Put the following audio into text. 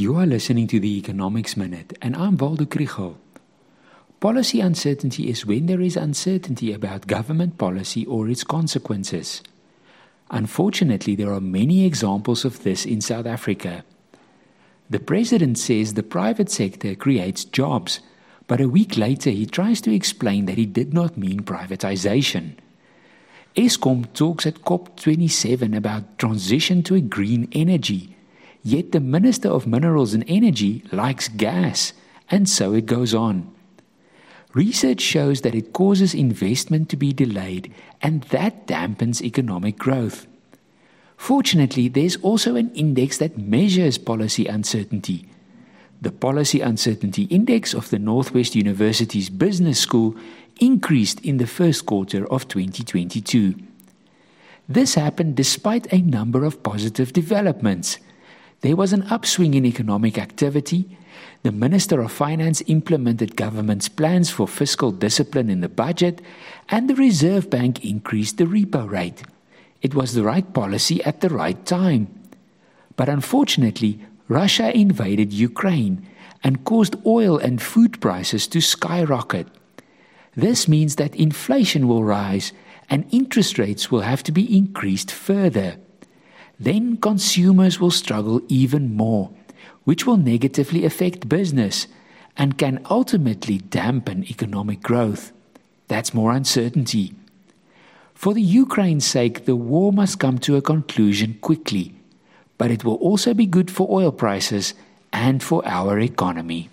You are listening to the Economics Minute, and I'm Waldo Krugell. Policy uncertainty is when there is uncertainty about government policy or its consequences. Unfortunately, there are many examples of this in South Africa. The president says the private sector creates jobs, but a week later he tries to explain that he did not mean privatization. Eskom talks at COP27 about transition to a green energy Yet the Minister of Minerals and Energy likes gas, and so it goes on. Research shows that it causes investment to be delayed, and that dampens economic growth. Fortunately, there's also an index that measures policy uncertainty. The Policy Uncertainty Index of the Northwest University's Business School increased in the first quarter of 2022. This happened despite a number of positive developments. There was an upswing in economic activity. The Minister of Finance implemented government's plans for fiscal discipline in the budget, and the Reserve Bank increased the repo rate. It was the right policy at the right time. But unfortunately, Russia invaded Ukraine and caused oil and food prices to skyrocket. This means that inflation will rise and interest rates will have to be increased further then consumers will struggle even more, which will negatively affect business and can ultimately dampen economic growth. That's more uncertainty. For the Ukraine's sake, the war must come to a conclusion quickly, but it will also be good for oil prices and for our economy.